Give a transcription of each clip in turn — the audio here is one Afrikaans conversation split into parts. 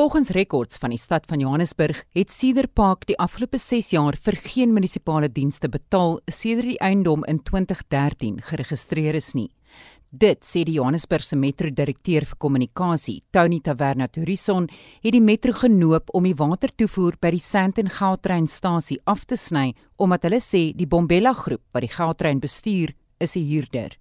Volgens rekords van die stad van Johannesburg het Cedar Park die afgelope 6 jaar vir geen munisipale dienste betaal sedert die eiendom in 2013 geregistreer is nie. Dit sê die Johannesburgse metro-direkteur vir kommunikasie, Tony Taverna Turison, het die metro genoop om die watertoevoer by die Sandton Gautrainstasie af te sny omdat hulle sê die Bombella groep wat die Gautrain bestuur, is 'n huurder.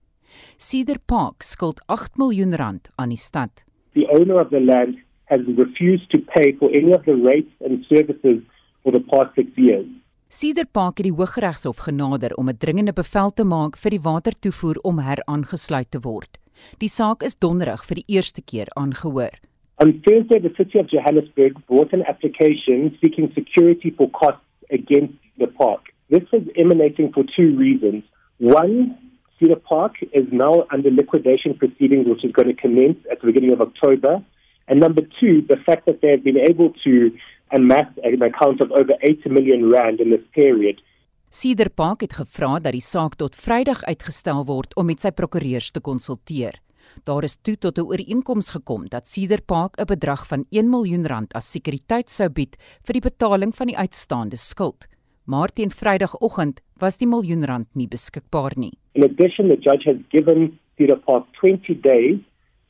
Cedar Park skuld 8 miljoen rand aan die stad. The owner of the land has refused to pay for any of the rates and services for the past 6 years. Cedar Park het die Hooggeregshof genader om 'n dringende bevel te maak vir die watertoevoer om heraangesluit te word. Die saak is donderdag vir die eerste keer aangehoor. On Thursday, the City of Johannesburg brought an application seeking security for costs against the park. This was emanating for two reasons. One, Cedar Park is now under liquidation proceedings, which is going to commence at the beginning of October. And number two, the fact that they've been able to amass an account of over 80 million rand in this period. Cedar Park het gevra dat die saak tot Vrydag uitgestel word om met sy prokureurs te konsulteer. Daar is toe tot 'n ooreenkoms gekom dat Cedar Park 'n bedrag van 1 miljoen rand as sekuriteit sou bied vir die betaling van die uitstaande skuld. Maar teen Vrydagoggend was die miljoen rand nie beskikbaar nie. In addition, the judge has given Cedar Park 20 days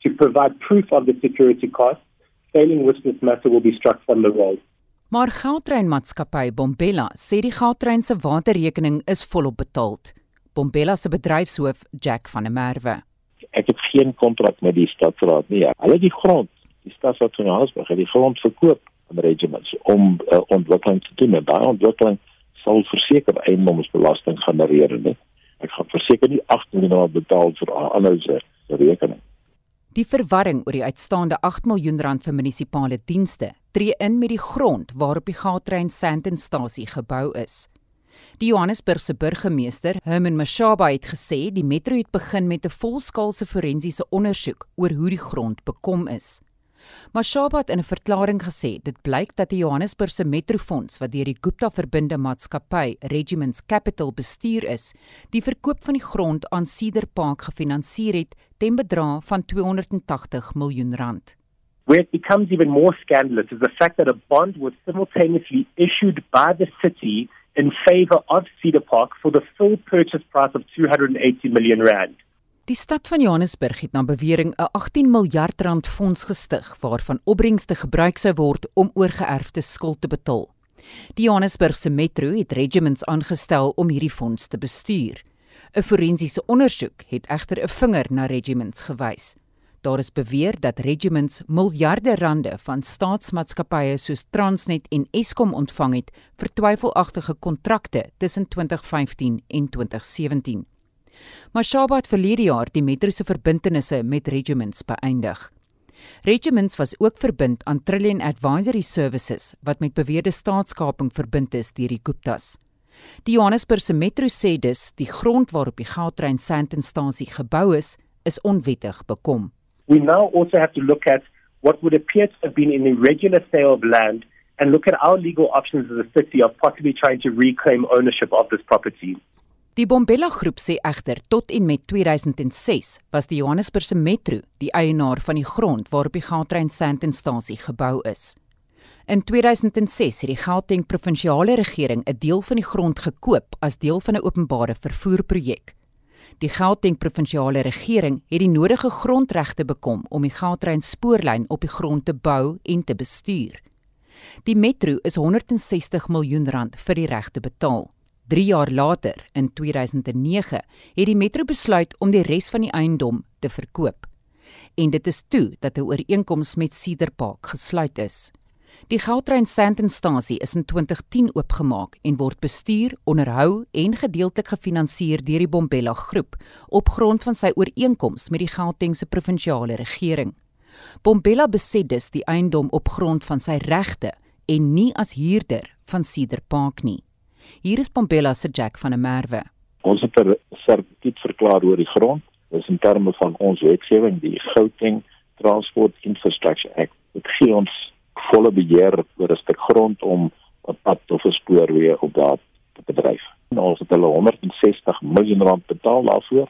to provide proof of the security costs, failing which this matter will be struck from the roll. Maar Gautrainmaatskappy Bombella sê die Gautrain se waterrekening is volop betaal. Bombella se bedryfshoof, Jack van der Merwe. Ek het geen kontrak met die stadsraad nie. Hulle het die grond, die stadsraad van Johannesburg het die grond verkoop aan regiments om uh, ontwikkeling te doen. En daai ontwikkeling sal verseker eiendomsbelasting genereer, nee. Ek gaan verseker nie 8 miljoen betaal vir ander se rekening. Die verwarring oor die uitstaande 8 miljoen rand vir munisipale dienste tree in met die grond waarop die Gautrain Sandtonstasie gebou is. Die Johannesburgse burgemeester, Herman Mashaba, het gesê die metro het begin met 'n volskaalse forensiese ondersoek oor hoe die grond bekom is. Mashaba het in 'n verklaring gesê dit blyk dat die Johannesburgse Metrofonds wat deur die Gupta verbinde maatskappy Regiments Capital bestuur is, die verkoop van die grond aan Cedar Park gefinansier het ten bedrag van 280 miljoen rand. Where it becomes even more scandalous is the fact that a bond was simultaneously issued by the city in favor of Cedar Park for the full purchase price of 280 million rand. Die stad van Johannesburg het na bewering 'n 18 miljard rand fonds gestig waarvan opbrengste gebruik sou word om oorgeerfde skuld te betaal. Die Johannesburgse metro het regiments aangestel om hierdie fonds te bestuur. 'n Forensiese ondersoek het egter 'n vinger na regiments gewys. Daar is beweer dat regiments miljarde rande van staatsmaatskappye soos Transnet en Eskom ontvang het vir twyfelagtige kontrakte tussen 2015 en 2017. Mashaba het verlede jaar die metro se verbintenisse met regiments beëindig. Regiments was ook verbind aan Trillion Advisory Services wat met beweerde staatskaping verbind is deur die Guptas. Die Johannesburgse metro sê dus die grond waarop die Gautrain Sandtonstasie gebou is, is onwettig bekom. We now also have to look at what would appear to have been an irregular sale of land and look at our legal options as a city of possibly trying to reclaim ownership of this property. Die Bombella groep sê egter tot en met 2006 was die Johannesburgse Metro die eienaar van die grond waarop die Gautrain Sandtonstasie gebou is. In 2006 het die Gauteng provinsiale regering 'n deel van die grond gekoop as deel van 'n openbare vervoerprojek. Die Gauteng provinsiale regering het die nodige grondregte bekom om die Gautrain spoorlyn op die grond te bou en te bestuur. Die metro is 160 miljoen rand vir die regte betaal. 3 jaar later, in 2009, het die metro besluit om die res van die eiendom te verkoop. En dit is toe dat 'n ooreenkoms met Cedar Park gesluit is. Die Gautrain Sandtonstasie is in 2010 oopgemaak en word bestuur, onderhou en gedeeltelik gefinansier deur die Bombella Groep op grond van sy ooreenkoms met die Gautengse provinsiale regering. Bombella beset dus die eiendom op grond van sy regte en nie as huurder van Cedar Park nie. Hier is Pompela se Jack van der Merwe. Ons het 'n sertifikaat verklaar oor die grond. Dis in terme van ons wetgewing, die Gauteng Transport Infrastructure Act. Dit gee ons volle beheer oor 'n stuk grond om 'n pad of 'n spoorweë op daar te bedryf. Ons het hulle 160 miljoen rand betaal daarvoor.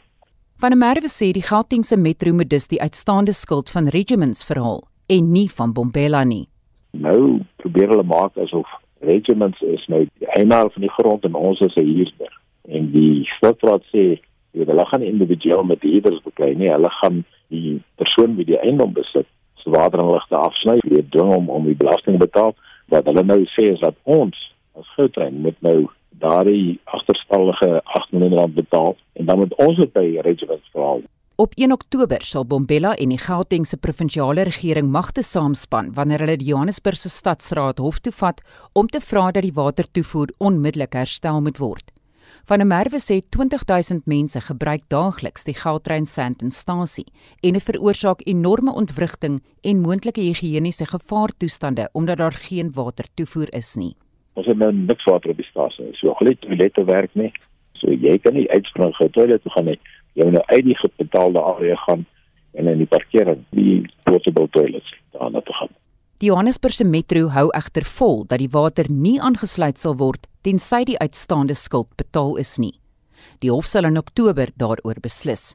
Van der Merwe sê die Gautengse metro moet dus die uitstaande skuld van regiments verhaal en nie van Bombela nie. Nou probeer hulle maak asof regiments is nou eienaar van die grond en ons is 'n huurder. En die stadsraad sê jy hulle gaan individueel met huurders beklei nie, hulle gaan die persoon wie die eiendom besit se water en ligte afsny, weer dwing om om die belasting betaal. Wat hulle nou sê is dat ons as Gautrain moet nou daardie agterstallige 8 miljoen rand betaal en dan moet ons dit by regiments vra. Op 1 Oktober sal Bombela en die Gautengse provinsiale regering magte saamspan wanneer hulle die Johannesburgse stadsraad hof toe vat om te vra dat die watertoevoer onmiddellik herstel moet word. Van 'n merwe sê 20000 mense gebruik daagliks die Gautrain Sandtonstasie en dit veroorsaak enorme ontwrigting en moontlike higiëniese gevaartoestande omdat daar geen watertoevoer is nie. Ons het nou niks water op die stasie. So glad toilette werk nie. So jy kan nie uitspring gou toilet toe gaan nie jy nou uit die betaalde area gaan en in die parkering die portable toilets daarna toe gaan. Die Johannesburgse metro hou egter vol dat die water nie aangesluit sal word tensy die uitstaande skuld betaal is nie. Die hof sal in Oktober daaroor beslis.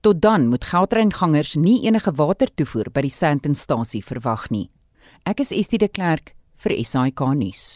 Tot dan moet geldreingangers nie enige water toevoer by die Sandton stasie verwag nie. Ek is Estie de Klerk vir SAK nuus.